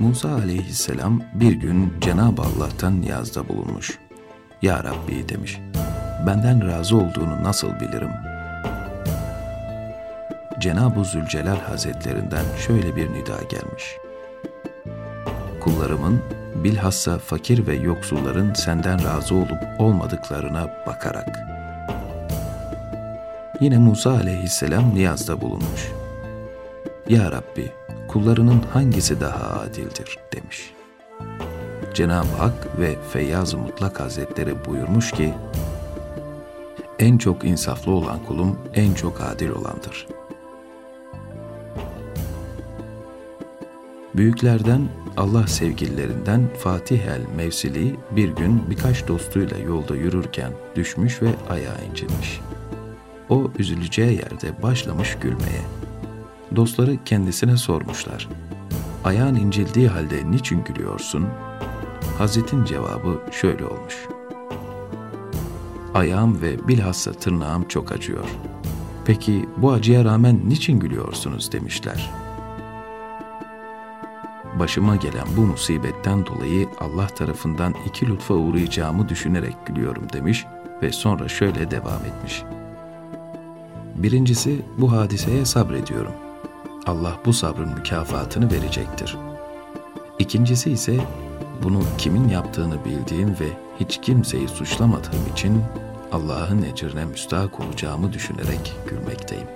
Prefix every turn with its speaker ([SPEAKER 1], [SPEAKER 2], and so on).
[SPEAKER 1] Musa aleyhisselam bir gün Cenab-ı Allah'tan niyazda bulunmuş. Ya Rabbi demiş, benden razı olduğunu nasıl bilirim? Cenab-ı Zülcelal Hazretlerinden şöyle bir nida gelmiş. Kullarımın bilhassa fakir ve yoksulların senden razı olup olmadıklarına bakarak. Yine Musa aleyhisselam niyazda bulunmuş. Ya Rabbi, kullarının hangisi daha adildir demiş. Cenab-ı Hak ve Feyyaz-ı Mutlak Hazretleri buyurmuş ki, en çok insaflı olan kulum en çok adil olandır. Büyüklerden, Allah sevgililerinden Fatih el-Mevsili bir gün birkaç dostuyla yolda yürürken düşmüş ve ayağı incinmiş. O üzüleceği yerde başlamış gülmeye. Dostları kendisine sormuşlar. Ayağın incildiği halde niçin gülüyorsun? Hazretin cevabı şöyle olmuş. Ayağım ve bilhassa tırnağım çok acıyor. Peki bu acıya rağmen niçin gülüyorsunuz demişler. Başıma gelen bu musibetten dolayı Allah tarafından iki lütfa uğrayacağımı düşünerek gülüyorum demiş ve sonra şöyle devam etmiş. Birincisi bu hadiseye sabrediyorum. Allah bu sabrın mükafatını verecektir. İkincisi ise bunu kimin yaptığını bildiğim ve hiç kimseyi suçlamadığım için Allah'ın ecrine müstahak olacağımı düşünerek gülmekteyim.